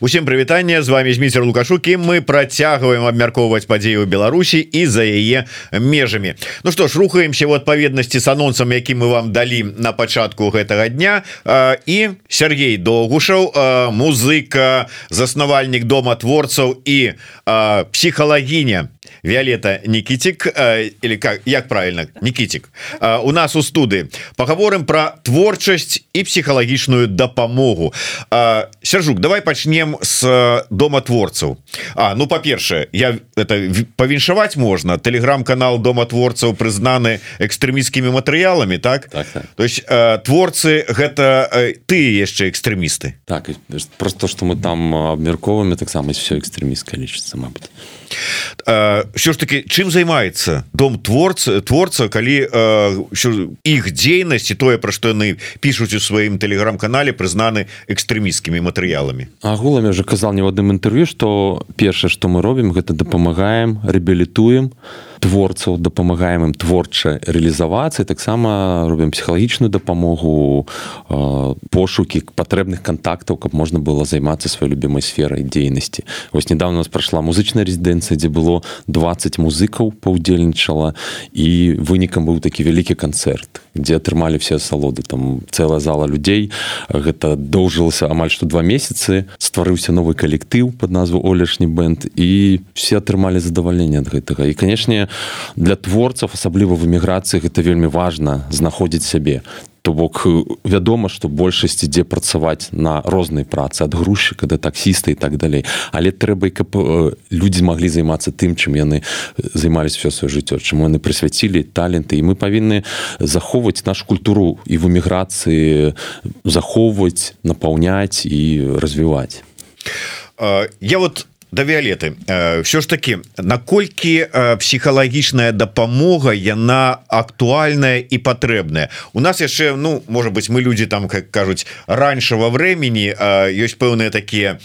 Усім прывітанне з вами зміцер лукашукі мы працягваем абмяркоўваць падзею Беларусі і за яе межамі. Ну што ж рухаемся в адпаведнасці с анонсам які мы вам далі на пачатку гэтага дня. І Сергей доўгушаў музыка заснавальнік дома творцаў і псіхалагіня Виолета Никитик э, или как як правильно э, у нас у студы поговорим про творчасць и психхалагічную дапамогу. Сержук давай почнем с дома творцаў А ну по-першае я это павіншаваць можно телеграм-канал дома творцаў прызнаны экстрэміскімі матэрыяламі так? Так, так. То есть э, творцы гэта э, ты яшчэ экстрэмісты так просто что мы там абмярковаем таксама все экстрэміская лічыцца Мабыць що ж таки чым займаецца дом творца творца калі іх дзейнасці тое пра што яны пишутць у сваім телеграм-канале прызнаны экстрэміскімі матэрыяламі? Агулам я уже казал не в адным інтэрв'ю что першае что мы робім гэта дапамагаем рэабілітуем творцаў дапамагаем ім творча реалізавацца таксама робім псіхалагічную дапамогу пошукі патрэбных контактаў каб можна было займацца сваёй любімай сферай дзейнасці. Вось недавно нас прайшла музычная рэзідэнцыя дзе было 20 музыкаў паўдзельнічала і вынікам быў такі вялікі канцэрт дзе атрымалі все асалоды там цэлая зала людзей гэта доўжылася амаль што два месяцы. Стварыўся новы калектыў под назву олешні бэнд і все атрымалі задавальненне ад гэтага. І канешне для творцаў асабліва в эміграцыі гэта вельмі важна знаходзіць сябе то бок вядома што большасць ідзе працаваць на рознай працы ад грузчыка да таксіста і так далей. Але трэба каб людзі маглі займацца тым чым яны займаліся все сваё жыццё чаму яны прысвяцілі таленты. І мы павінны захоўваць нашу культуру і в эміграцыі захоўваць напаўняць і развіваць. Я вот да віолеты все ж таки наколькі псіхалагічная дапамога яна актуальная і патрэбная? У нас яшчэ ну может быть мы люди там как кажуць раньшего времени ёсць пэўныя такія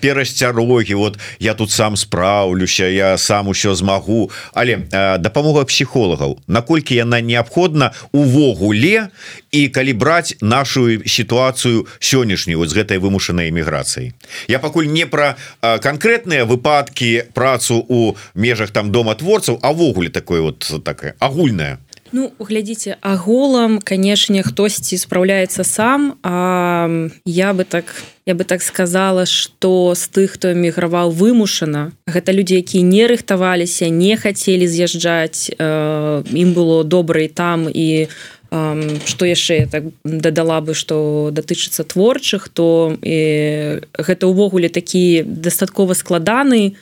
перасцярогі. Вот я тут сам спраўлюся я сам усё змагу. Але дапамога псіхолагаў наколькі яна неабходна увогуле і калі браць нашу сітуацыю сённяшнюю вот з гэтай вымушанай эміграцыяй. Я пакуль не конкретно конкретныя выпадки працу у межах там дома творцаў авогуле такое вот такая агульная. Ну глядзіце агулам канешне хтосьці спраўляецца сам а я бы так я бы так сказала что з тых хто эміграваў вымушана гэта людзі якія не рыхтаваліся не хацелі з'язджаць ім было добра і там і что яшчэ так дадала бы что датычыцца творчых то гэта ўвогуле такі дастаткова складаны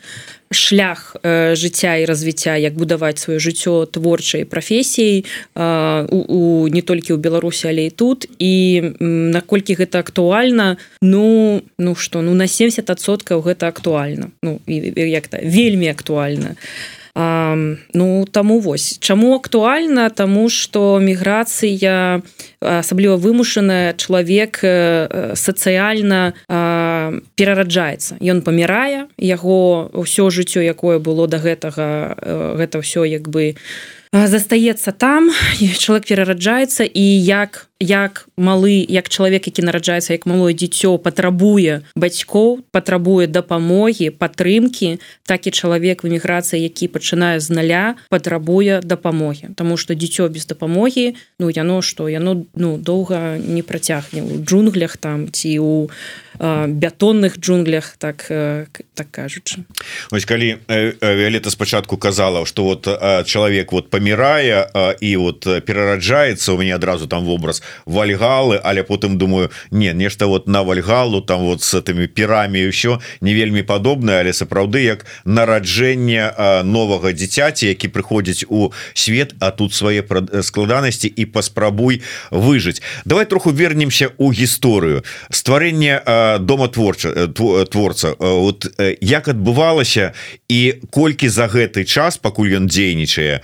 шлях э, жыцця і развіцця як будаваць сваё жыццё творчай прафесіяй э, у, у не толькі ў беларусі але і тут. І наколькі гэта актуальна ну ну что ну на 70соткаў гэта актуальна. Ну і як-то вельмі актуальна. а А, ну таму вось чаму актуальна? Тому что міграцыя асабліва вымушаная чалавек сацыяльна перараджаецца. Ён памірае яго ўсё жыццё якое было до гэтага гэта ўсё як бы застаецца там чалавек перараджаецца і як як малы як чалавек які нараджаецца як малое дзіцё патрабуе бацькоў патрабуе дапамогі падтрымки так і чалавек в эміграцыі які пачынае з наля патрабуе дапамогі. Таму что дзіцё без дапамогі ну яно что яно ну доўга не працягне у джунглях там ці у бетонных джунглях так так кажучы. Ось калі Віолета спачатку казала что вот чалавек вот памірае і вот перараджаецца у мяне адразу там вобраз вальгалы але потым думаю не нешта вот на вальгалу там вот с этими пірамі еще не вельмі падобна але сапраўды як нараджэнне новага дзіцяці які прыходзіць у свет а тут свае складанасці і паспрабуй выжыць. Давай троху вернемся у гісторыю. Стварэнне дома творча творца. Вот як адбывалася і колькі за гэты час пакуль ён дзейнічае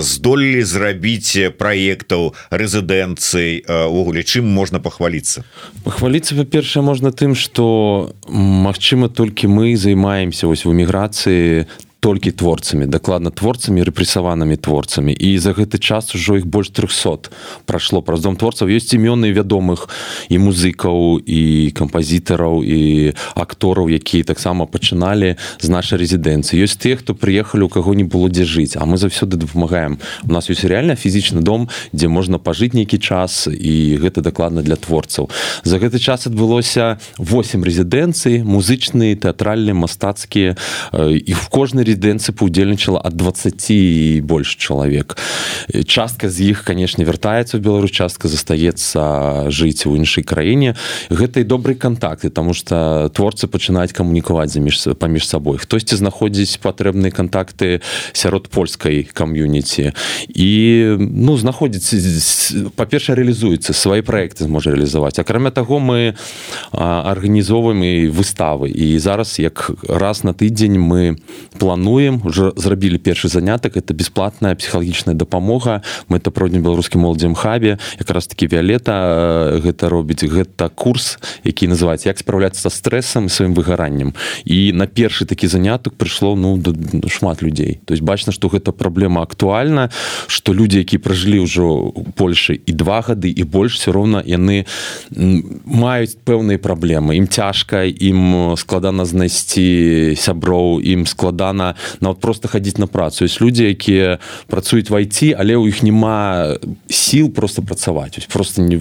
здолелі зрабіць праектаў рэзідэнцыі увогуле чым можна пахваліцца пахваліцца па-першае можна тым что Мачыма толькі мы займаемся вось в эміграцыі толькі творцамі дакладна творцамі рэпрессаванымі творцамі. І за гэты час ужо іх больш 300 прайшло праз дом творцаў ёсць імёны вядомых і музыкаў і кампазітараў і актораў якія таксама пачыналі з нашай рэзідэнцыі. Ёсць те хто прыехалі у каго не было дзе жыць. А мы заўсёды дапамагаем. У нас ёсць реально фізічны дом дзе можна пажыць нейкі час і гэта дакладна для творцаў. За гэты час адбылося 8 рэзідэнцый музычныя тэатральныя мастацкія і в кожнай рэзідэнцыі паўдзельнічала ад 20 і больш чалавек частка з іх канешне вяртаецца в беларус частка застаецца жыць у іншай краіне. Гэта і добрый контакты тому что творцы пачынаюць камунікаваць за між паміж сабой. Хтосьці знаходзіць патрэбныя контакты сярод польскай кам'юніці. І ну знаходзіць па-перша реалізуецца свае проекты зможа реалізаваць акрамя таго мы арганізоўваем і выставы. І зараз як раз на тыдзень мы плануем уже зрабілі першы занятак это бесплатная псіхалагічная дапамога мы это пройдзем беларускім моладзем хабе. Якраз таки віолета гэта робіць гэта курс які называется як спраўляцца са стрэсам сваім выгараннем і на першы такі занятак прыйшло ну шмат людзей то есть бачна что гэта праблема актуальна что людзі які пражылі ўжо Польшы і два гады і больш все роўна яны маюць пэўныя праблемы ім цяжка ім складана знайсці сяброў ім складана нават просто хадзіць на працу. Есть людзі якія працуюць вайти але ў іх няма сіл просто працаваць. Просто не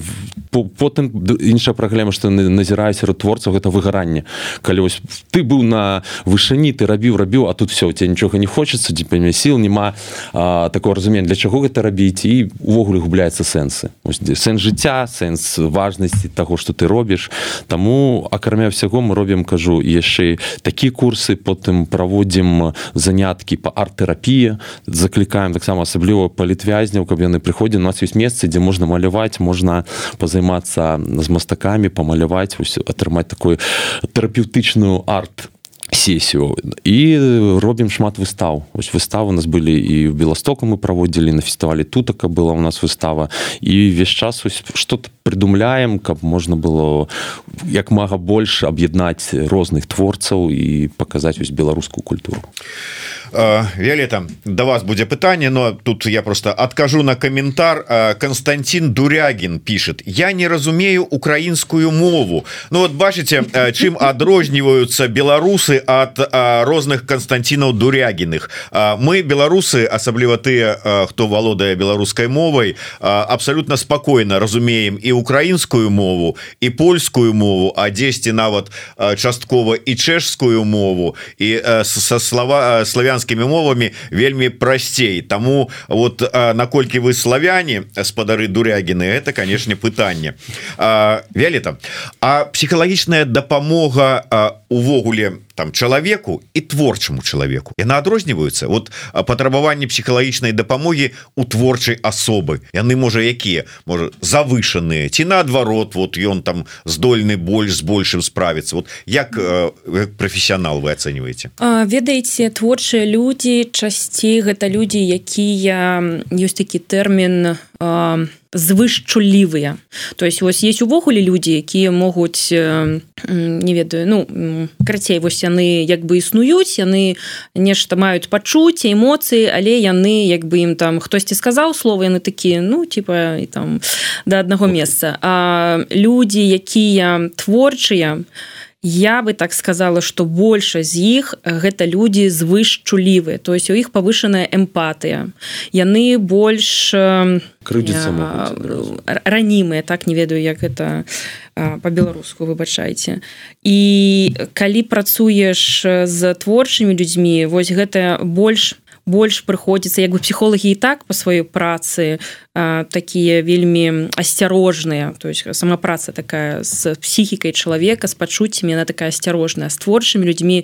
потым іншая праблема што назіраюць сярод творцаў гэта выгаранне. Калі вось ты быў на вышыні ты рабіў рабіў а тут все у тебя нічога не хочется памя сіл няма такого разумення. Для чаго гэта рабіць? І увогуле губляецца сэнсы. Сэнс жыцця сэнс важнасці таго что ты робіш. Таму акрамя всяго мы робім кажу яшчэ такі курсы потым праводзім заняткі по арт-тэрапіі. Заклікаем таксама асабліва палітвязняў каб яны прыходзі у нас ёсць месцы дзе можна маляваць можна пазаймацца з мастакамі памаляваць атрымаць такую тэрапеўтычную арт сесію і робім шмат выстаў ось выставы нас былі і в беластоку мы праводзілі на фестывалі тутака была у нас выстава. І весь час что-то прыдумляем каб можна было як мага больш аб'яднаць розных творцаў і паказаць вось беларускую культуру Виолета до вас будзе пытанне но тут я просто откажу на комментар. Константин Дурягин пишет я не разумею украинскую мову Ну вот бачыце чым адрозніваюцца беларусы от розных Константинов дурягиных. Мы беларусы асабліва тыя хто валодае беларускай мовай абсолютно спокойно разумеем і украінскую мову і польскую мову а дзесьці нават часткова і чэшскую мову і со слова славянская славянскімі мовамі вельмі прасцей Таму вот наколькі вы славяне спадары дурягіны это канешне пытанне. Вяліта А псіхалагічная дапамога увогуле там чалавеку і творчаму чалавеку яна адрозніваюцца вот патрабаванні псіхалагічнай дапамогі у творчай асобы яны можа якія можа завышаныя ці наадварот вот ён там здольны больш з большим справіцца вот як професіянал вы ацэньваеце ведаеце творчыя людзі часцей гэта людзі якія ёсць такі тэрмін у звышчуллівыя то есть вось есть увогуле людзі якія могуць не ведаю ну карацей вось яны як бы існуюць яны нешта маюць пачуцці эмоцыі але яны як бы ім там хтосьці сказаў слова яны такія ну типа і там да аднаго месца. А людзі якія творчыя то я бы так сказала что больше з іх гэта люди звышчулівы то есть у іх повышенная эмпатыя. Яны больш ранімыя так не ведаю як это по-беларуску выбачайце. І калі працуеш з творчымі людзьмі вось гэта больш больш прыходзіцца як бы псіхолагі і так по сваёй працы такія вельмі асцярожныя то есть сама праца такая з псіхікай чалавека з пачуццямі она такая асцярожная з творчымі людзьмі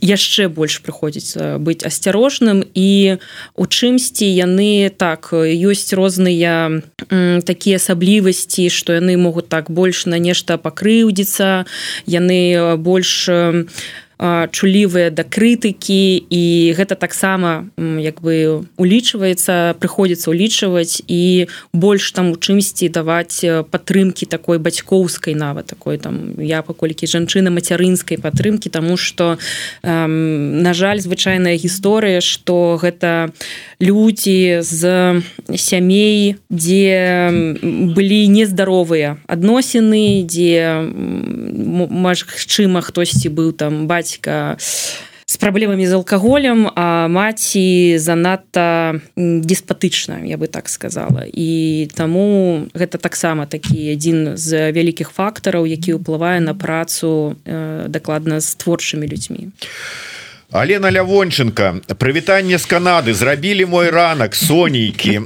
яшчэ больш прыходзіцца быць асцярожным і у чымсьці яны так ёсць розныя такія асаблівасці што яны могуць так больш на нешта пакрыўдзіцца яны больш чулівыя да крытыкі і гэта таксама як бы улічваецца прыходзіцца улічваць і больш там у чымсьці даваць падтрымкі такой бацькоўскай нават такой там я паколькі жанчына мацярынскай падтрымкі тому что на жаль звычайная гісторыя что гэта людзі з сямей дзе былі нездаровыя адносіны дзе магчыма хтосьці быў там бацька з праблемамі з алкаголем а маці занадта деспатычна я бы так сказала. І таму гэта таксама такі адзін з вялікіх фактараў які ўплывае на працу э, дакладна з творчымі людзьмі. а Алена лявонченко прывітанне з Канады зрабілі мой ранак сонейкі.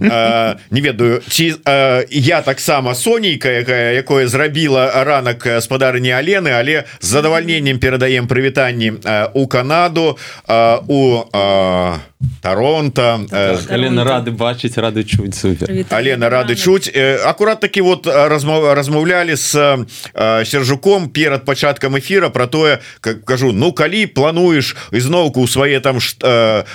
Не ведаю ці а, я таксама сонейка якая якое зрабіла ранак спадарні Алены але з задавальненнем перадаем прывітанні у Канаду а, у а, Таронто Алена рады бачыць рады чуць Алена рады чуць акурат такі вот размова размаўлялі з сержуком перад пачаткам эфира про тое как кажу Ну калі плануеш ізноўку свае там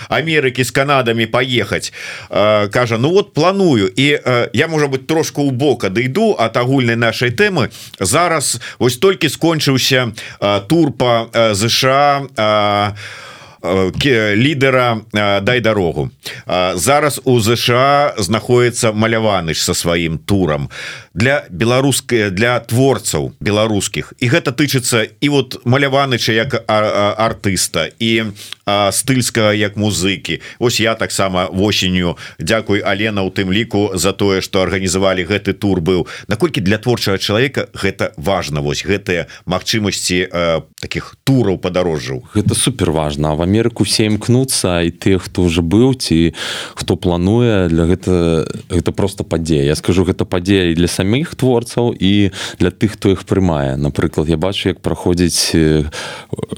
Амерыкі з канадамі паехаць кажа Ну вот планую і я можа быть трошку у бока дайду от агульнай нашай тэмы зараз вось толькі скончыўся тур по ЗША а лідера дай дарогу зараз у ЗША знаходіцца маляваныч со сваім турам. Для беларускай для творцаў беларускіх. І гэта тычыцца і вот маляваныча як артыста і стыльскага як музыкі. Вось я таксама восенню Дякуй Алена у тым ліку за тое что арганізавалі гэты тур быў. Наколькі для творчага чалавека гэта важно вось гэтыя магчымасці таких тураў падарожжаў. Гэта супер важно в Амерыку все імкнуцца і ты хто уже быў ці хто плануе для гэта гэта просто падзея. Я скажу гэта падзея для самих саміх творцаў і для тых хто іх прымае. Напрыклад я бачу як праходзіць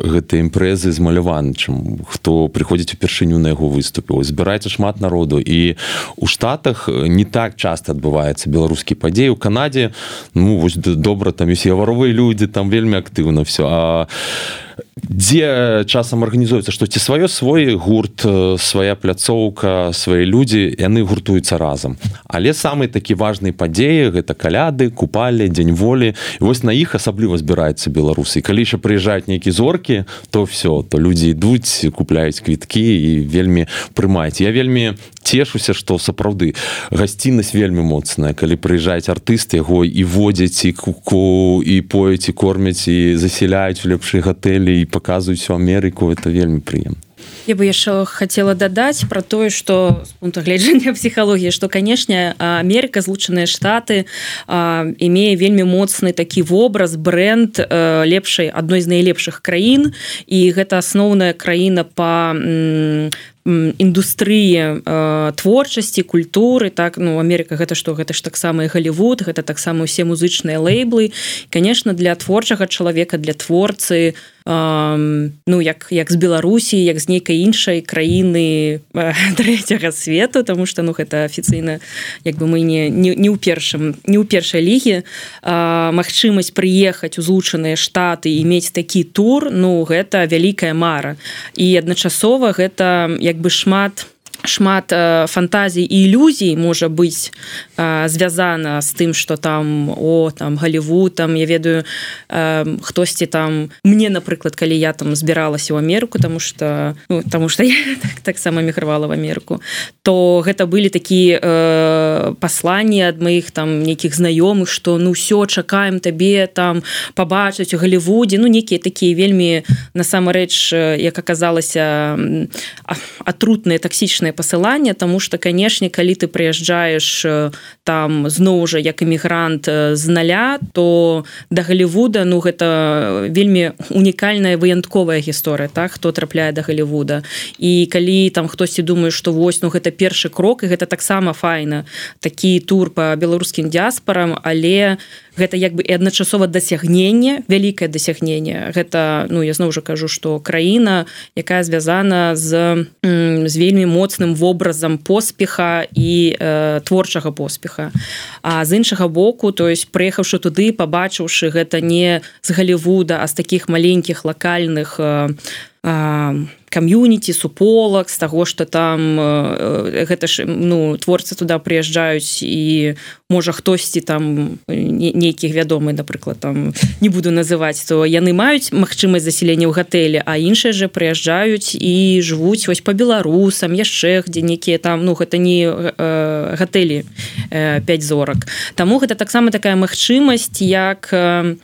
гэты імпрэзы з маляванчым. Хто прыходзіць упершыню на яго выступіў збіраецца шмат народу і у штатах не так часто адбываецца беларускі падзей. У Канадзе ну вось добра там ёсць яваровыя людзі там вельмі актыўна все а дзе часам арганізуецца што ці сваё свой гурт свая пляцоўка свае людзі яны гуртуюцца разам. Але самы такі важнай падзеі гэта каляды купалі дзень волі. І вось на іх асабліва збіраецца беларусы. Калі яшчэ прыязджаюць нейкі зоркі то все то людзі ідуць купляюць квіткі і вельмі прымаюць. Я вельмі цешуся што сапраўды гасціннасць вельмі моцная. Калі прыязджаюць артысты яго і водзяць і куку і пояць і кормяць і заселяюць у лепшыя гатэлі і показваюць у Амерыку это вельмі прыемна Я бы яшчэ хотела дадаць про тое что с пункта гледжання псіхалогіі что канешне Америка злучаныя штаты имее вельмі моцны такі вобраз бренд лепшай адной з найлепшых краін і гэта асноўная краіна по індустрыі э, творчасці культуры так ну Америка гэта что? Гэта ж таксама Голливуд гэта таксама усе музычныя лейблы. Конечно для творчага чалавека для творцы э, ну як як з Беларусі як з нейкай іншай краіны третьяга свету тому что ну гэта афіцыйна як бы мы не не, не ў першым не ў першай лігі. Мачымасць прыехаць у злучаныя штаты і мець такі тур ну гэта вялікая мара. І адначасова гэта як бы шмат шмат э, фантазій і ілюзій можа быць э, звязана з тым что там о там Голливуд там я ведаю э, хтосьці там мне напрыклад калі я там збіралася у Амерыку тому что ну, тому что я таксама так мігравала в Амерыку то гэта былі такі э, пасланні ад маіх там нейкіх знаёмых что ну все чакаем табе там побачыць у Голливудзе ну некія такія вельмі насамрэч як аказалася атрутныя таксічныя пасылання тому что канешне калі ты прыязджаеш э, там зноў жа як эмігрант з э, наля то да Голливуда ну гэта вельмі унікальная выянтковая гісторыя так хто трапляе да Голливуда. І калі там хтосьці думаю что вось ну гэта першы крок і гэта таксама файна такі тур по беларускім дыаспорам але гэта як бы і адначасова дасягненне вялікае дасягненне. Гэта ну я зноў жа кажу что краіна якая звязана з з вельмі моцна моцным вобразам поспеха і э, творчага поспеха. А з іншага боку то есть прыехаўшы туды пабачыўшы гэта не з галівуда а з таких маленькіх лакальных э, кам'юніці суполак з таго что там гэта ж ну творцы туда прыязджаюць і можа хтосьці там нейкіх вядомы напрыклад там не буду называць то яны маюць магчымасць засялення ў гатэлі а іншыя же прыязджаюць і жывуць вось по беларусам яшчэ дзе некія там ну гэта не э, гатэлі э, 5 зорак. Таму гэта таксама такая магчымасць як э,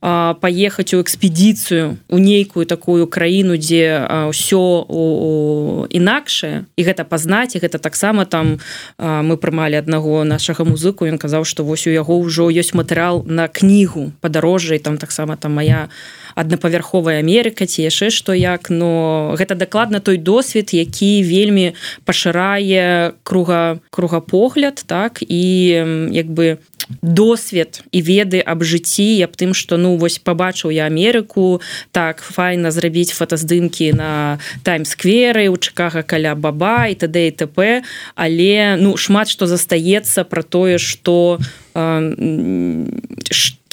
паехаць у экспедыцыю у нейкую такую краіну дзе ўсё інакшае. І гэта пазнаць і гэта таксама там мы прымалі аднаго нашага музыку ён казаў што вось у яго ўжо ёсць матэрыял на кнігу падарожжа і там таксама там моя аднапавярховая Амерыка ці яшчэ што як но гэта дакладна той досвед які вельмі пашырае круга кругапогляд так і як бы досвед і веды аб жыцці аб тым што ну вось побачыў я Амерыку так файна зрабіць фотаздымкі на таймскверы у чакага каля баба і тд і т але ну шмат што застаецца про тое что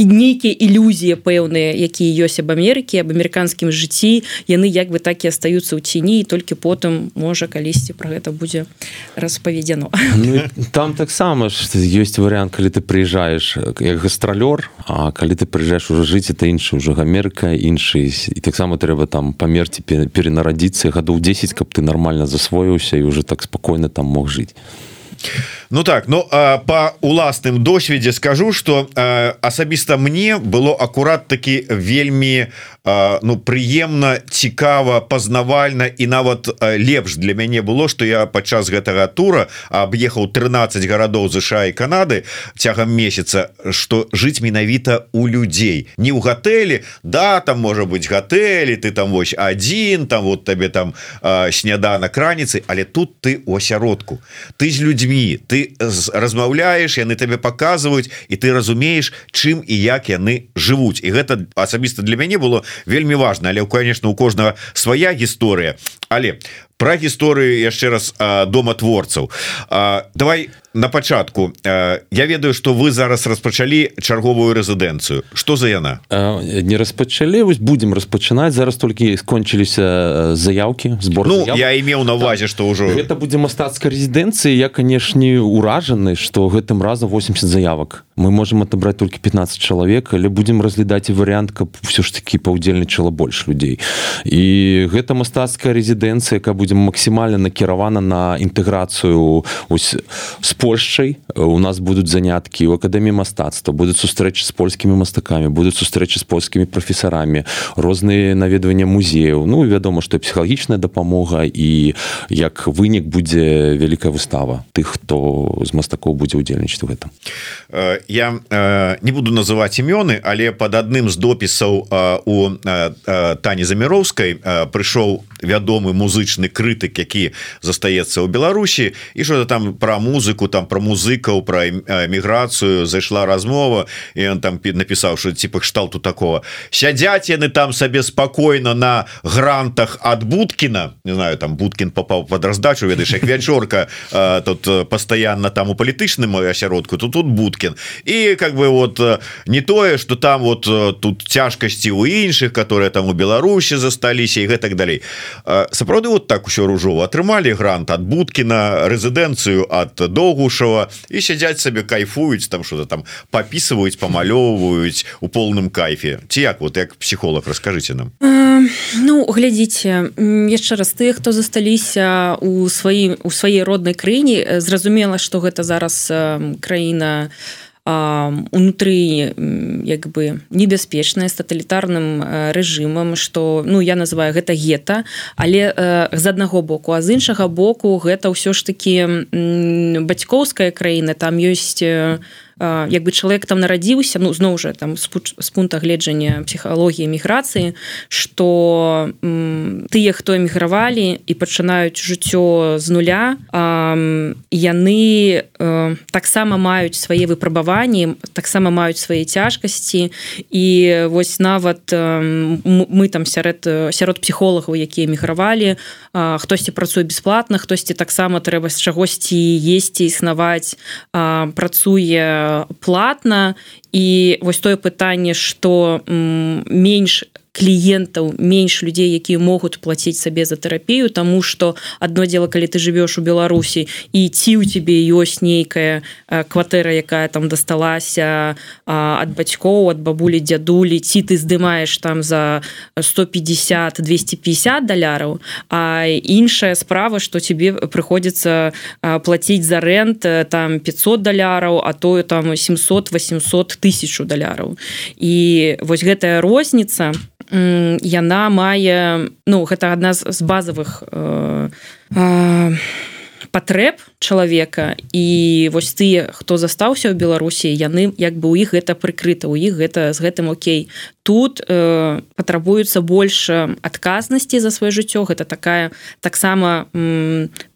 нейкія ілюзія пэўныя якія ёсць аб Амерыкі аб амерыканскім жыцці яны як бы так і астаюцца ў ціні толькі потым можа калісьці про гэта будзе распаведзено ну, там таксама ж ёсць варыянт калі ты прыязджаеш як гастралёр А калі ты прыязджаеш уже жыць это іншы ўжо Амерыка іншы і таксама трэба там памерці перенарадзіцца гадоў 10 каб ты нармальна засвоіўся і уже так спакойна там мог жыць Ну так ну по уласным досведзе скажу что асабіста мне было акурат таки вельмі ну прыемна цікава пазнавальна і нават лепш для мяне было что я падчас гэтага тура аб'ехаў 13 гарадоў ЗША і Канады цягам месяца что жыць менавіта у людзей. Не ў гатэлі да там можа быть гатэлі ты там вось один там вот табе там сняданак раніцы але тут ты у асяродку. Ты з людзьмі ты размаўляешь яны табе показваюць і ты разумееш чым і як яны жывуць і гэта асабіста для мяне было вельмі важно але конечно у кожнага свая гісторыя. Але про гісторыю яшчэ раз дома творцаў. Давай на пачатку я ведаю что вы зараз распачалі чарговую рэзідэнцыю. Что за яна? Не распачалі вось будем распачынаць. Зараз толькі скончыліся заявки сбор ну, я имеў на увазе что ўжо это будзе мастацкай рэзідэнцыі я канешне уражаны что гэтым разам 80 заявак. Мы можем отобрать только 15 чалавек але будем разглядаць і вариант каб все ж таки паўдзельнічала больш людзей. І гэта мастацкая рэзідэнцыя каб будем максімальна накіравана на інтэграцыю ось с польшчай у нас будуць заняткі у акадэміі мастацтва будуць сустрэчы з польскімі мастакамі будуць сустрэчы з польскімі прафесарамі розныя наведвання музеяў ну вядома што псіхалагічная дапамога і як вынік будзе вялікая выстава тых хто з мастакоў будзе ўдзельнічаць у гэтым я э, не буду называть імёны але под адным з допісаў э, у э, тані заміроўскай э, прыйшоў вядомы музычны крытык які застаецца ў Беларусі і что там про музыку там про музыкаў про міграцыю зайшла размова і он там напісаў что типа кшталту такого. Сядзяць яны там сабе спокойно на грантах от Буткіна не знаю там Буткін попал под раздачу ведаеш як вячорка тут постоянно там у палітычным асяродку то тут Буткін і как бы вот не тое что там вот тут цяжкасці у іншых которые там у Беларусі засталіся і гэтак далей. Сапраўды вот так усё ружова атрымалі грант от Буткіна рэзідэнцыю от доўгушава і сядзяць сабе кайфуюць там что-то там попісваюць памалёўваюць у полным кайфе. Ці як вот як психолог расскажите нам. Ну глядзіце яшчэ раз ты хто засталіся у сваім у сваей роднай краіне зразумела что гэта зараз краіна у унутры як бы небяспечная з таталітарным рэжымам что ну я называю гэта гета але з аднаго боку. А з іншага боку гэта ўсё ж таки бацькоўская краіна там ёсць як бы чалавек там нарадзіўся ну зноў жа там з пункта гледжання псіхалогіі міграцыі что тыя хто эмігравалі і пачынаюць жыццё з нуля яны таксама маюць свае выпрабаванні таксама маюць свае цяжкасці. І вось нават мы там сярод сярод псіхолагаў якія эмігравалі хтосьці працуе бесплатна хтосьці таксама трэба з чагосьці есці існаваць працуе платна і вось тое пытанне што менш кліентаў менш людзей якія могуць плаціць сабе за тэрапію тому что одно дело калі ты живвеш у беларусі і ці у тебе ёсць нейкая кватэра якая там дасталася ад бацькоў от бабулі дзядулі ці ты здымаешь там за 150 250 даляраў а іншая справа что тебе прыходзіцца плаціць за рент там 500 даляраў а тое там 700 800 тысячу даляраў і вось гэтая розніца яна мае ну гэта адна з базовых э, э, патрэб чалавека. І вось тыя хто застаўся ў беларусі яны як бы у іх гэта прыкрыта у іх гэта з гэтым Окей. Тут э, патрабуецца больше адказнасці за сваё жыццё. Гэта такая таксама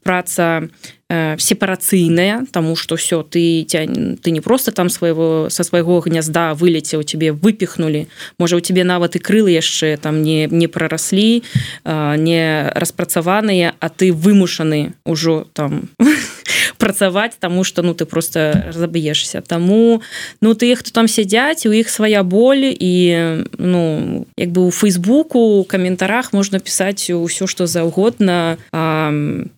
праца э, сепарацыйная тому что все ты тянь ты не просто там своего со свайго гнязда вылеце у тебе выпихнули можа у тебе нават і крылы яшчэ там не не прораслі э, не распрацаваныя а ты вымушаны ўжо там працаваць тому что ну ты просто заб'ешься тому ну ты хто там сядзяць у іх свая боль і ну як бы у фейсбуку каментарах можна пісаць усё что заўгодна.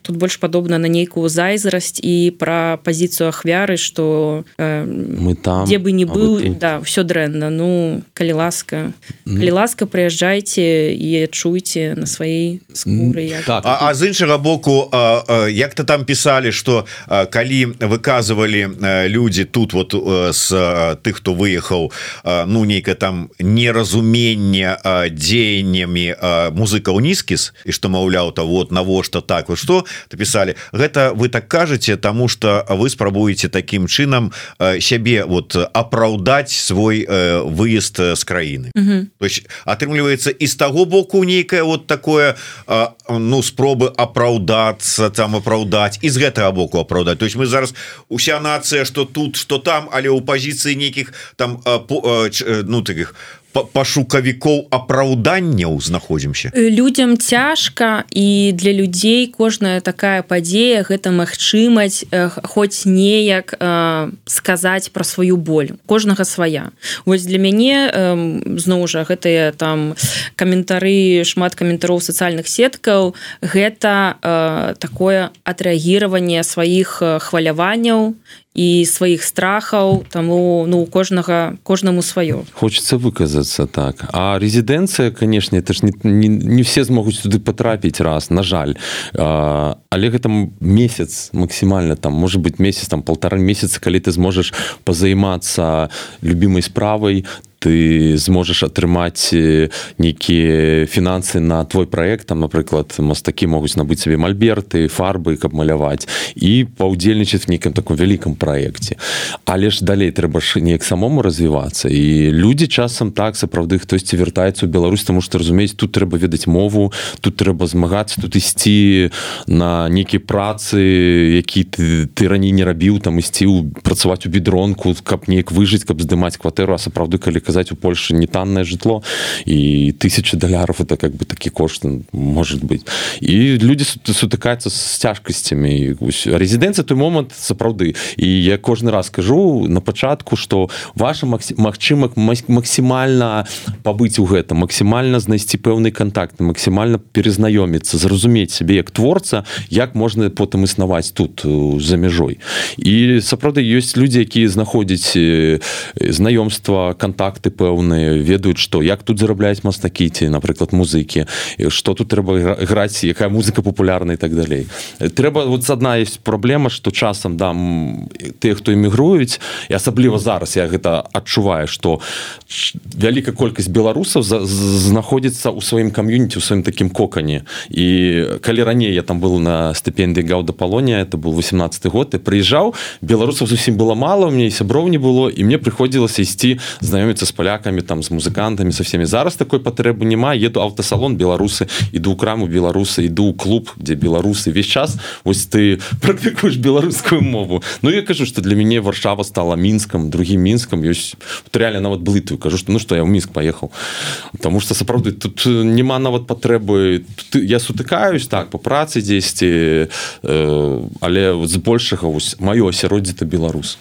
Тут больш падобна на нейкую зайзрасць і пра пазіцыю ахвяры что э, мы там где бы не быў ты... да все дрэнна. Ну калі ласка калі ласка прыязджайце і чуйце на сваей скуры так. а, а з іншага боку як-то там пісписали что калі выказывалі люди тут вот с тых хто выехаў ну нейкае там неразумение дзеяннями музыка унізкіс і что маўляў то вот навошта так вы что написали гэта вы так кажете тому что вы спрабуеце таким чынам сябе вот апраўдаць свой выезд з краіны то есть атрымліваецца из того боку нейкае вот такое ну спробы апраўдацца там апраўдаць из гэтага боку апраўдаць то есть мы зараз уся нацыя что тут что там але у пазіцыі нейкіх там по, ну таких пашукавікоў апраўданняў знаходзімся людям цяжка і для людзей кожная такая падзея гэта магчымасць хоць неяк сказаць пра сваю боль. Кожнага свая вось для мяне зноў жа гэтыя там каментары шмат каментароў сацыяльных сеткаў гэта такое адрэагіраванне сваіх хваляванняў і сваіх страхаў таму ну у кожнага кожнаму сваё. Хочется выказацца так. А резідэнцыя канешне это ж не, не, не все змогуць туды потрапіць раз на жаль. А, але гэта месяц максімальна там может быть месяц там полтора месяца калі ты зможаш пазаймацца любимой справай ты зможаш атрымаць нейкія фінансы на твой проект. Там напрыклад мастакі могуць набыць сабе мальберты фарбы каб маляваць і паўдзельнічаць в нейкім таком вялікам праекце але ж далей трэба ж неяк самому развівацца і людзі часам так сапраўды хтосьці вяртаецца ў Беларусь тому что разумець тут трэба ведаць мову тут трэба змагацца тут ісці на нейкія працы які ты ты раней не рабіў там ісці працаваць у бедронку каб неяк выжыць каб здымаць кватэру. А сапраўды калі сказать у Польше не танное жытло и тысячи доляров это как бы такі кошт может быть. И люди сутыкаются с цяжкасцями резиденция той момант сапраўды. І я кожны раз скажу на пачатку что ваша Мачыма максімальна пабыць у гэта максімальна знайсці пэўны контакт максімальна перазнаёміцца зразумець сябе як творца як можна потым існаваць тут за мяжой. І сапраўды ёсць людзі якія знаходзяць знаёмства контакт контакты пэўныя ведаюць што як тут зарабляць мастакі ці напрыклад музыкі что тут трэба граць якая музыка популярна і так далей. Трэба вот адна есть праблема что часам дам тых хто эмігруюць і асабліва зараз я гэта адчуваю что вялікая колькасць беларусаў знаходзіцца ў сваім кам'юніці у сваім такім кокане. І калі раней я там был на стыпендыі гаўда палонія это был 18 год і прыязджаў беларусаў зусім было мало у мне сяброў не было і мне прыходзілася ісці знаёміцца з палякамі там з музыкантамі со всеми. Зараз такой патрэбы няма еду аўтасалон беларусы іду ў краму беларусы іду ў клуб дзе беларусы весь час ось ты практыкуеш беларускую мову. Ну я кажу что для мяне варшава стала мінскам другим мінскам ёсць реально нават блытую кажу что ну что я ў мінск поехал. Потому что сапраўды тут няма нават патрэбы я сутыкаюсь так по працы дзесьці э, але збольшага вось маё асяроддзе это беларус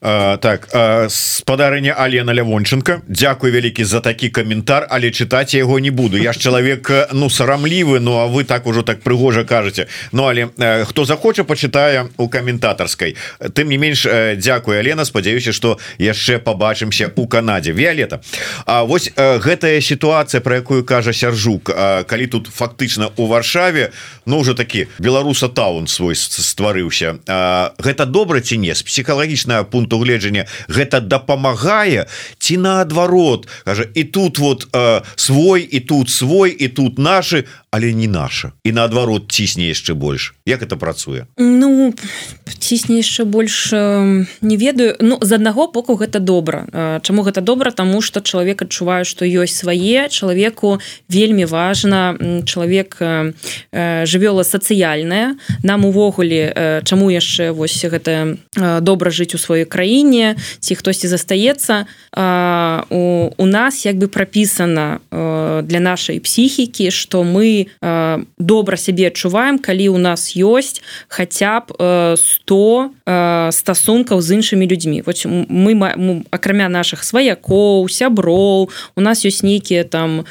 так спадарыня Алена лявончынка Дякую вялікі за такі каментар але чытаць яго не буду. Я ж чалавек ну сарамлівы Ну а вы так ужо так прыгожа кажаце Ну але хто захоча пачытае у каментатарскай тым не менш Дякую Алена. Спадзяюся что яшчэ побачымся у Канадзе Віолета А вось гэтая сітуацыя про якую кажа сяржук калі тут фактычна у варшаве Ну уже такі беларуса таун свой стварыўся гэта добра ці не з псіхалагічнага пункту пункту гледжання гэта дапамагае ці наадварот? Кажа і тут вот э, свой і тут свой і тут наши але не наша. І наадварот цісне яшчэ больш як это працуе? Ну цісне яшчэ больш не ведаю. Ну з аднаго боку гэта добра. Чаму гэта добра? Тому что чалавек адчуваю что ёсць свае. Чалавеку вельмі важна чалавек жывёла сацыяльная нам увогуле чаму яшчэ вось гэта добра жыць у сваёй краіне ці хтосьці застаецца у, у нас як бы прапісана для нашай псіхікі что мы добра сябе адчуваем калі у нас ёсць хаця б 100 стасункаў з іншымі людзьмі вот мы акрамя наших сваякоў сяброў у нас ёсць нейкія там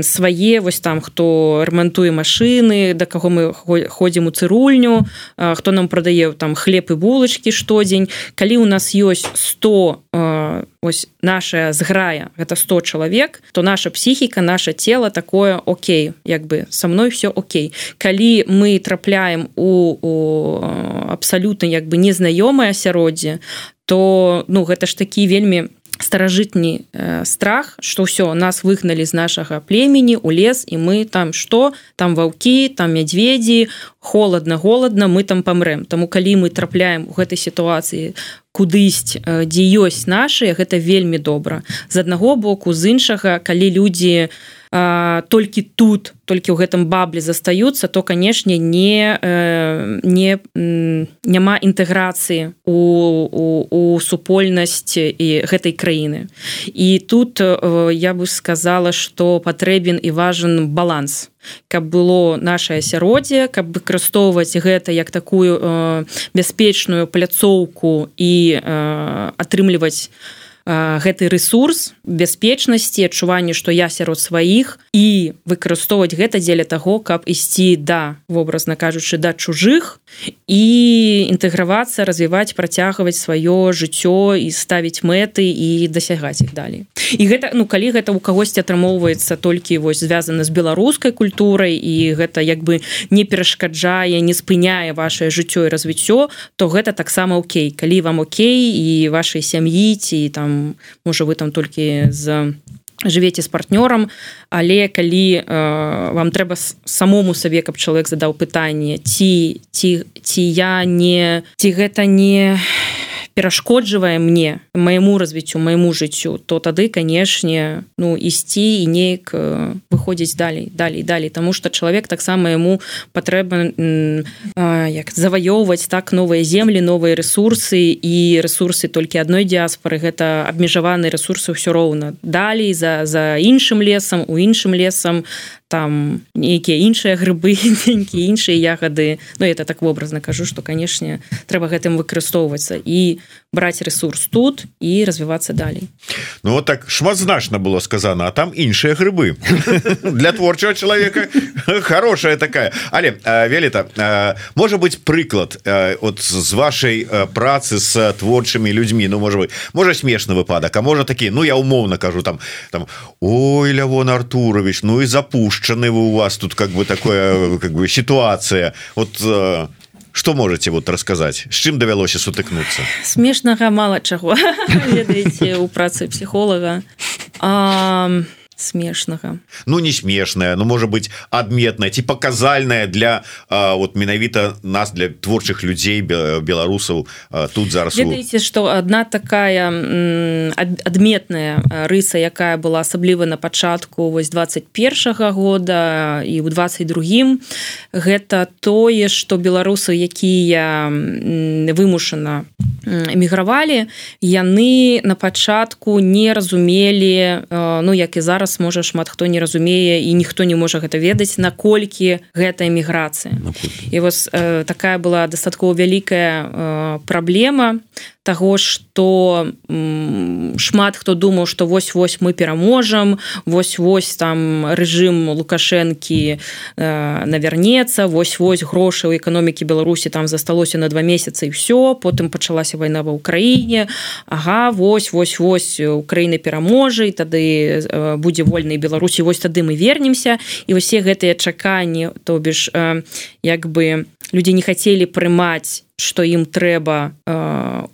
свае вось там хто рамантуе машины да каго мы ходзім у цырульню хто нам прадае там хлеб і булачки штодзень калі у нас ёсць 100 ось наша зграя гэта 100 чалавек то наша псіхіка наше тело такое Окей як бы со мной все Окей. Калі мы трапляем у, у абсалютна як бы незнаёмае асяроддзе то ну гэта ж такі вельмі старажытні э, страх что ўсё нас выгналі з нашага племені у лес і мы там что там ваўкі там мядзведзі холодно голодно мы там памрэм Таму калі мы трапляем у гэтай сітуацыі кудысь э, дзе ёсць наши гэта вельмі добра. З аднаго боку з іншага калі людзі э, толькі тут толькі ў гэтым баблі застаюцца то канешне не э, не няма інтэграцыі у, у, у супольнасць і гэтай краіны. І тут э, я бы сказала что патрэбен і важен баланс. Каб было наше асяроддзе каб выкарыстоўваць гэта як такую э, бяспечную пляцоўку і атрымліваць гэты ресурс бяспечнасці адчуванне што я сярод сваіх і выкарыстоўваць гэта дзеля таго каб ісці да вобразна кажучы да чужых і інтэгравацца развіваць працягваць сваё жыццё і ставіць мэты і дасягаць іх далей. І гэта ну калі гэта у кагосьці атрымоўваецца толькі вось звязана з беларускай культурай і гэта як бы не перашкаджае не спыняе ваше жыццё і развіццё то гэта таксама Окей. Калі вам Окей і вашай сям'і ці там можа вы там толькі з жывеце з партнёрам але калі э, вам трэба самому сабе каб чалавек задаў пытанне ці ці ці я не ці гэта не перашкоджвае мне майму развіццю майму жыццю то тады канешне ну ісці і неяк э, выходзіць далей далей далей. Тому что чалавек таксама яму патрэба як заваёўваць так новыя землі новыя ресурсы і ресурсы толькі адной дыаспоры гэта абмежаваны ресурсы ўсё роўна. Далей за за іншым лесам у іншым лесам там нейкія іншыя грыбы нейкія іншыя ягады. Ну это так вобразна кажу что канешне трэба гэтым выкарыстоўвацца і браць ресурс тут і развівацца далей. Ну вот так шматзначна было сказано а там іншыя грыбы. Для творчего человека хорошая такая. Але велета можа быть прыклад от з вашай працы с творчымі людзьмі? Ну можа быть можа смешны выпадак а можа такі Ну я умоўно кажу там там Ой Лявон Артурович Ну и запушчаны вы у вас тут как бы такое как бы ситуация вот что можете вот рассказать с чым давялося сутыкнуться смешнага мало чаго у працы психолога. А смешнага Ну не смешная Ну может быть адметная ці показальная для а, вот менавіта нас для творчых людзей беларусаў тут зараз Ведаеце что одна такая адметная рыса якая была асабліва на пачатку вось 21 -го года і у 22 гэта тое что беларусы якія вымушана эмігравалі яны на пачатку не разумелі ну як і зараз зараз можа шмат хто не разумее і ніхто не можа гэта ведаць наколькі гэта эміграцыя. І вось э, такая была дастаткова вялікая э, праблема того что шмат хто думаў что вось-вось мы пераможам вось-вось там режим лукашэнкі э, навернецца вось-вось грошы ў эканомікі беларусі там засталося на два месяцы і все потым пачалася вайна ва ўкраіне Ага вось вось Украіны пераможа і тады э, будзе вольнай беларусі вось тады мы вернемся і усе гэтыя чаканні то бишь э, як бы людзі не хацелі прымаць что ім трэба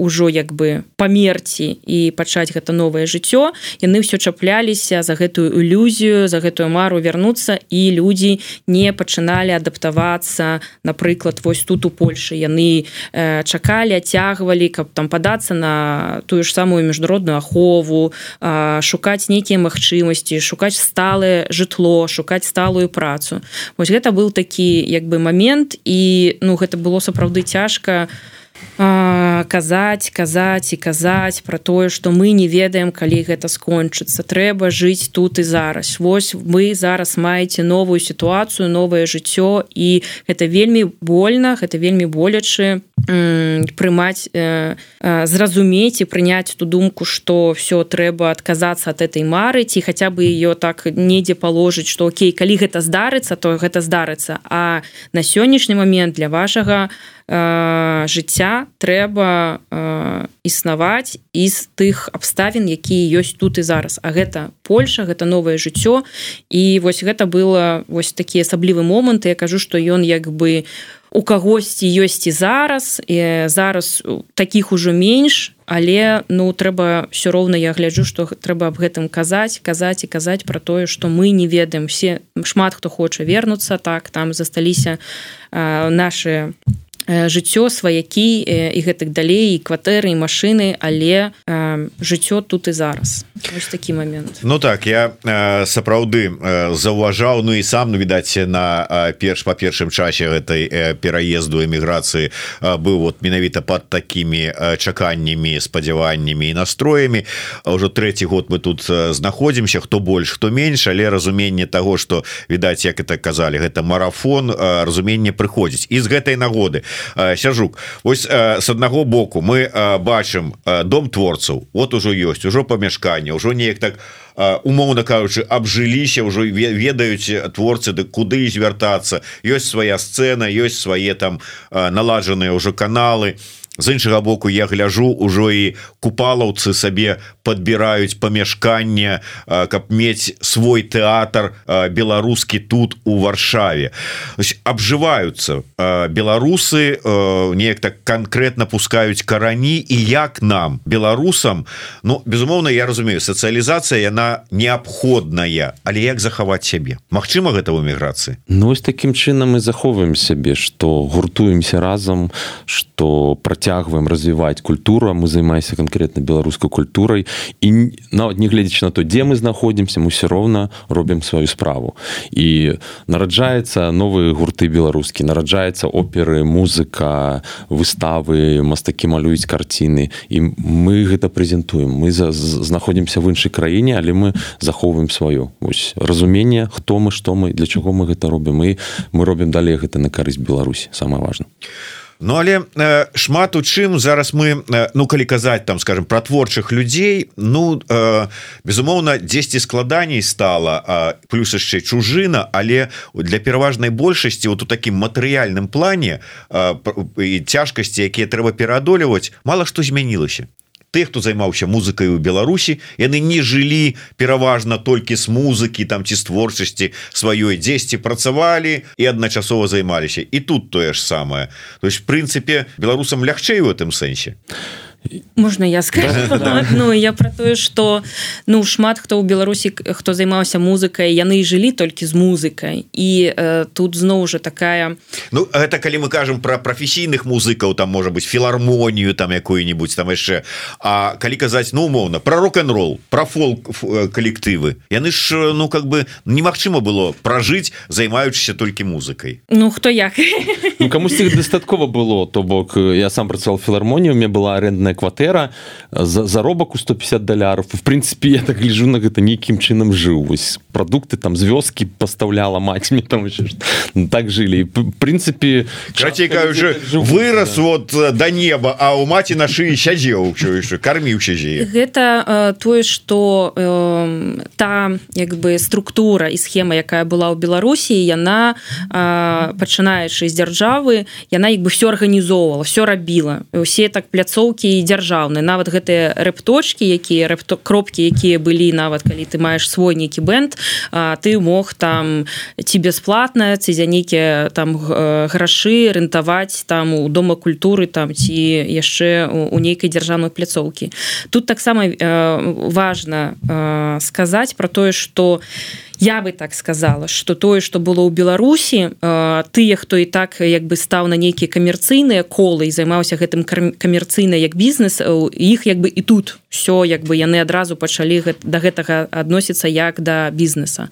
ўжо як бы памерці і пачаць гэта новае жыццё. Яны ўсё чапляліся за гэтую ілюзію за гэтую мару вярнуцца і людзі не пачыналі адаптавацца. Напрыклад вось тут у Польшы яны э, чакалі адцягвалі каб там падацца на тую ж самую міжнародную ахову э, шукаць нейкія магчымасці шукаць сталае жытло шукаць сталую працу. Вось гэта был такі як бы момент і ну гэта было сапраўды цяжка цяжка казаць казаць і казаць про тое что мы не ведаем калі гэта скончыцца. Трэба жыць тут і зараз. Вось вы зараз маеце новую сітуацыю новае жыццё і гэта вельмі больно гэта вельмі болячы прымаць э, э, зразумець і прыняць ту думку что все трэба адказацца от этой мары ці хаця бы ее так недзе паложыць что Окей калі гэта здарыцца то гэта здарыцца. А на сённяшні момент для вашага э, жыцця трэба э, існаваць з тых абставін якія ёсць тут і зараз. А гэта Польша гэта новае жыццё. І вось гэта было вось такі асаблівы момант я кажу что ён як бы у кагосьці ёсць і зараз і зараз таких ужо менш але ну трэба все роўна я гляджу что трэба аб гэтым казаць казаць і казаць про тое что мы не ведаем. Все шмат хто хоча вернуцца так там засталіся наши жыццё сваякі і гэтак далей і кватэры і машины але э, жыццё тут і зараз. Ось такі момент. Ну так я э, сапраўды э, заўважаў Ну і сам ну відаць на э, перш па першым часе гэтай э, пераезду эміграцыі э, быў вот менавіта под такими э, чаканнямі спадзяваннямі і настроямі. Ўжо третий год мы тут э, знаходзімся хто больш хто менш але разуменне того что відаць як это казалі гэта марафон э, разуменне прыходзіць. І з гэтай нагоды сяжук ось с аднаго боку мы бачым дом творцаў вот ужо ёсць ужо памяшканне ўжо неяк так умоўна кажучы абжыліся ўжо ведаюць творцы ды куды звяртацца ёсць свая сцэна ёсць свае там наладжаныя ўжо каналы і з іншага боку я гляжу ужо і купалаўцы сабе подбіраюць памяшканне каб мець свой тэатр беларускі тут у варшаве. Абжываюцца беларусы неяк так конкретно пускаюць карані і як нам беларусам Ну безумоўна я разумею сацыялізацыя яна неабходная але як захаваць сябе? Мачыма гэта ў эміграцыі? Ну ось таким чынам мы захоўваем сябе что гуртуемся разам что про працягваем развіваць культуру мы займаемся конкретно беларускай культурай і нават не гледзячы на то дзе мы знаходзімся мы все роўна робім сваю справу. І нараджаецца новыя гурты беларускі нараджаецца оперы музыка выставы мастакі малююць карціны і мы гэта прэзентуем мы за знаходзімся в іншай краіне але мы захоўваем сваё ось разуменне хто мы што мы для чаго мы гэта робім і мы робім далей гэта на карысць Беларусь самое важно Ну але э, шмат у чым зараз мы э, ну калі казаць там скажем про творчых людзей ну э, безумоўна 10 складаней стала э, плюс яшчэ чужына але для пераважнай большасці вот у такім матэрыяльным плане э, і цяжкасці якія трэба пераадолеваць мало што змянілася ты хто займаўся музыкай у Беларусі. Яны не жылі пераважна толькі з музыкі там ці з творчасці сваёй дзесьці працавалі і адначасова займаліся. І тут тое ж самае. То есть прынцыпе беларусам лягчэй у гэтым сэнсе? а можна я скажу? Так, Ну я про тое что ну шмат хто ў беларусі хто займаўся музыкай яны жылі толькі з музыкай і э, тут зноў жа такая Ну это калі мы кажам про прафесійных музыкаў там можа быть філармонію там якую-нибудь там яшчэ А калі казаць ну умоўна про рок-н-рол про фолк э, калектывы яны ж э, ну как бы немагчыма было пражыць займаючыся толькі музыкай Ну хто як? Ну, камусьці дастаткова было то бок я сам працаваў філармонію мне была арендная арендная кватэра за заробак у 150 даляров в прынцыпе я так гляжу на гэта нейкім чынам жыў вось прадукты там з вёскі пастаўляла маці мне там ну, так жылі прынцыпе кажа так вырос вот э, до неба а у маці на шыі сядзеў карміўся гэта э, тое что э, та як бы структура і схема якая была ў беларусі яна э, пачынаючы з дзяржавы яна як бы все арганізоўвала все рабіла усе так пляцоўкі дзяржаўны нават гэтыя рэпточки якія рэпто кропки якія былі нават калі ты маеш свой нейкі бэнд ты мог там ці бясплатна ці за нейкія там грашы рэнтаваць там у дома культуры там ці яшчэ у нейкай дзяржаўнай пляцоўкі. Тут таксама э, важна э, сказаць про тое что я я бы так сказала что тое что было ў беларусі э, тыя хто і так як бы стаў на нейкія камерцыйныя колы і займаўся гэтым камерцыйна як бізнес іх як бы і тут все як бы яны адразу пачалі да гэта гэтага адносіцца як да бізнеса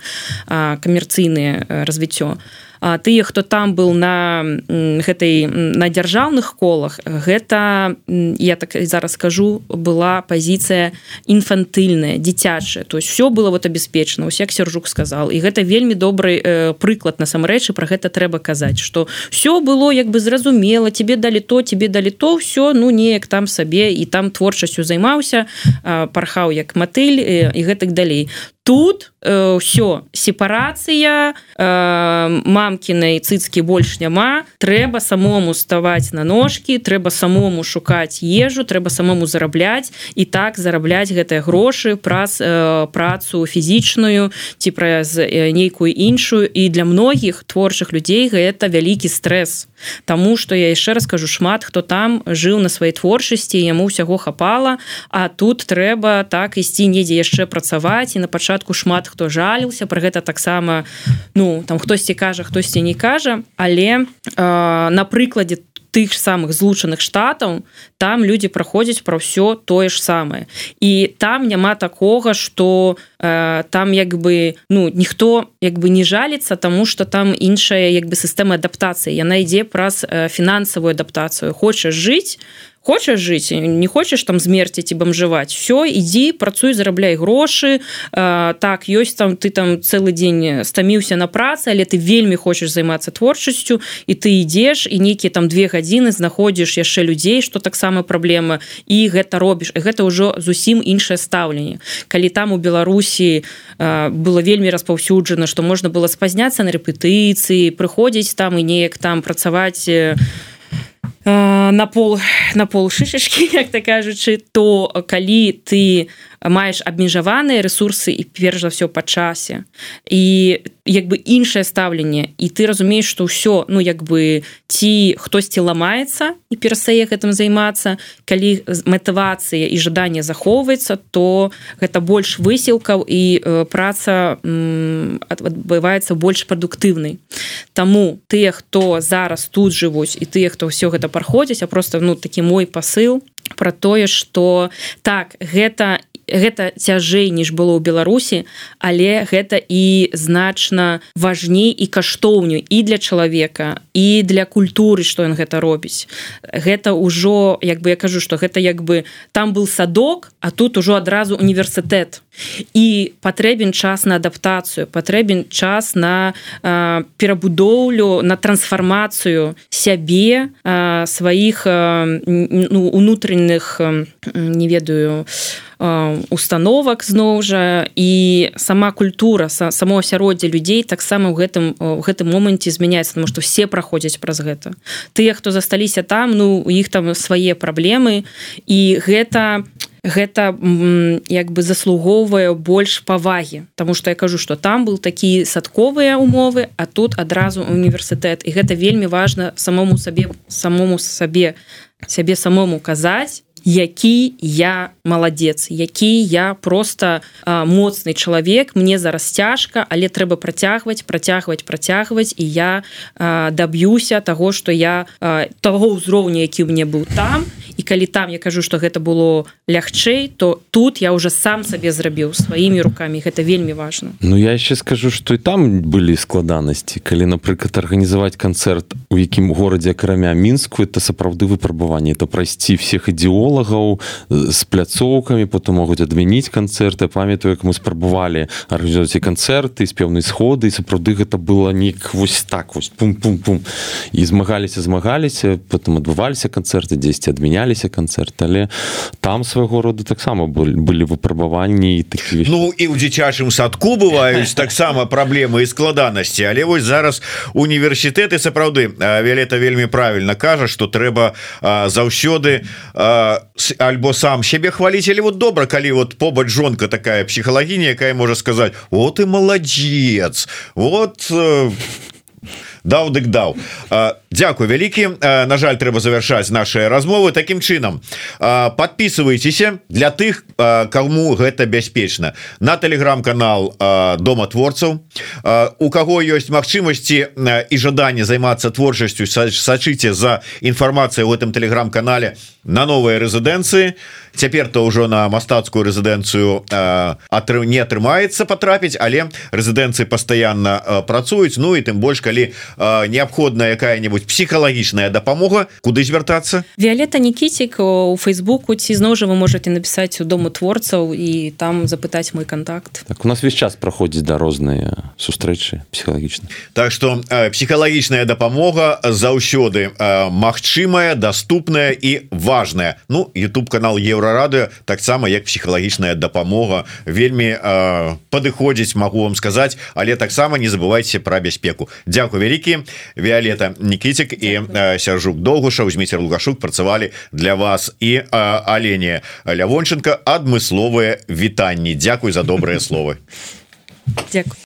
камерцыйныя развіццё. а, тыя хто там был на гэтай на дзяржаўных колах гэта я так зараз скажу была пазіцыя інфантыльная дзіцячая. То есть все было вот абяспечана ось як сержук сказал і гэта вельмі добрый э, прыклад насамрэчы про гэта трэба казаць что все было як бы зразумела тебе далі то тебе далі то все ну неяк там сабе і там творчасцю займаўся пархаў як матыль э, і гэтак далей тут э, все сепарацыя э, мамкінай цыцкі больш няма. Трэба самому ставаць на ножки трэба самому шукаць ежу трэба самому зарабляць і так зарабляць гэтыя грошы праз э, працу фізічную ці праз э, нейкую іншую. І для многіх творчых людзей гэта вялікі стресс Таму что я яшчэ раскажу шмат хто там жыў на сваёй творчасці яму ўсяго хапала а тут трэба так ісці недзе яшчэ працаваць і на пачатку пачатку шмат хто жаліўся про гэта таксама ну там хтосьці кажа хтосьці не кажа але э, на прыкладе тых самых злучаных штатаў там людзі праходзяць пра ўсё тое ж самае. І там няма такога что э, там як бы ну ніхто як бы не жаліцца тому что там іншая як бы сістэма адаптацыі. Яна ідзе праз э, фінансавую адаптацыю. Хочаш жыць хочаш жыць не хочаш там змерціць і бамжываць все ідзі працуй зарабляй грошы а, так ёсць там ты там цэлы дзень стаміўся на працы але ты вельмі хочаш займацца творчасцю і ты ідзеш і нейкія там две гадзіны знаходзіш яшчэ людзей что таксама праблема і гэта робіш гэта ўжо зусім іншае стаўленне калі там у Беларусі а, было вельмі распаўсюджана что можна было спазняцца на рэпетыцыі прыходзіць там і неяк там працаваць на пол на пол шышачки як так кажучы то калі ты маеш абмежаваныя ресурсы і перш за все па часе. І як бы іншае стаўленне і ты разумееш что ўсё ну як бы ці хтосьці ламаецца і перастае гэтым займацца калі матывацыя і жаданне захоўваецца то гэта больш высілкаў і э, праца адбываецца больш прадуктыўнай. Таму тыя хто зараз тут жывуць і тыя хто ўсё гэта праходзіць а просто ну такі мой пасыл про тое что так гэта гэта цяжэй ніж было ў беларусі але гэта і значна важней і каштоўню і для чалавека і для культуры что ён гэта робіць. Гэта ўжо як бы я кажу что гэта як бы там был садок а тут ужо адразу універсітэт. І патрэбен час на адаптацыю патрэбен час на э, перабудоўлю на трансфармацыю сябе э, сваіх э, ну, унутраных э, не ведаю э, установак зноў жа і сама культура само асяроддзе людзей таксама ў гэтым у гэтым моманце змяняецца тому что все праходзяць праз гэта. Тыя хто засталіся там ну у іх там свае праблемы і гэта гэта як бы заслугоўвае больш павагі. Таму что я кажу что там был такі садковыя умовы а тут адразу універсітэт. І гэта вельмі важна самому сабе самому сабе сябе самому казаць які я маладзец які я просто а, моцны чалавек мне зараз цяжка але трэба працягваць працягваць працягваць і я а, даб'юся того что я а, того ўзроўня які мне быў там і калі там я кажу что гэта было лягчэй то тут я уже сам сабе зрабіў сваімі руками гэта вельмі важно Ну я яшчэ скажу что і там былі складанасці. Калі напрыклад арганізаваць канцэрт у якім горадзе акрамя мінску это сапраўды выпрабаванне. То прайсці всех ідеолагаў з пляцоўкамі потым могуць адмяніць канцэрты. Памятаю як мы спрабавалі арганізоваць і канцэрты з пэўнай сходы і сапраўды гэта было нік вось так вось пум-пум-пум. І змагаліся змагаліся потым адбываліся канцэрты дзесьці адмянялі адбываліся канцэрт але там свайго роду таксама былі выпрабаванні такі Ну і ў дзіцячым садку бываюць таксама праблемы і складанасці але вось зараз універсітэты сапраўды Вялета вельмі правільна кажа что трэба заўсёды альбо сам себе хваліць или вот добра калі вот побач жонка такая псіхалагіня якая можа сказаць вот и маладзец! Вот э, даў дык даў Дякую вялікі. На жаль трэба завершаць наши размовы. Таким чынам подписывайтеся для тых кому гэта бяспечна. На телеграм-канал дома творцаў. У кого ёсць магчымасці і жаданне займацца творчасцю сачыце за інфармацыяй у этом телеграм-канале на новыя рэзідэнцыі. Цяпер то ўжо на мастацкую рэзідэнцыю атрыў не атрымаецца потрапіць але рэзідэнцыі пастаянна працуюць. Ну і тым больш калі неабходная якая-нибудь псіхалагічная дапамога куды звяртацца Віолета Нкіцік у фейсбуку ці зноў жа вы можете напісаць у дому творцаў і там запытаць мой контакт. Так у нас весь час праходзіць да розныя сустрэчы псіхалагічна Так что псіхалагічная дапамога заўсёды магчымая доступная і важная. Ну YouTube канал еўрарады таксама як псіхалагічная дапамога вельмі падыходзіць могу вам сказаць але таксама не забывайте про бяспеку Дякую вялікі Віолета Нкіцік і сяржук доўгуша узьміцер лугашук працавалі для вас. І алене лявончынка адмысловыя вітанні Дякуй за добрыя словы Дякую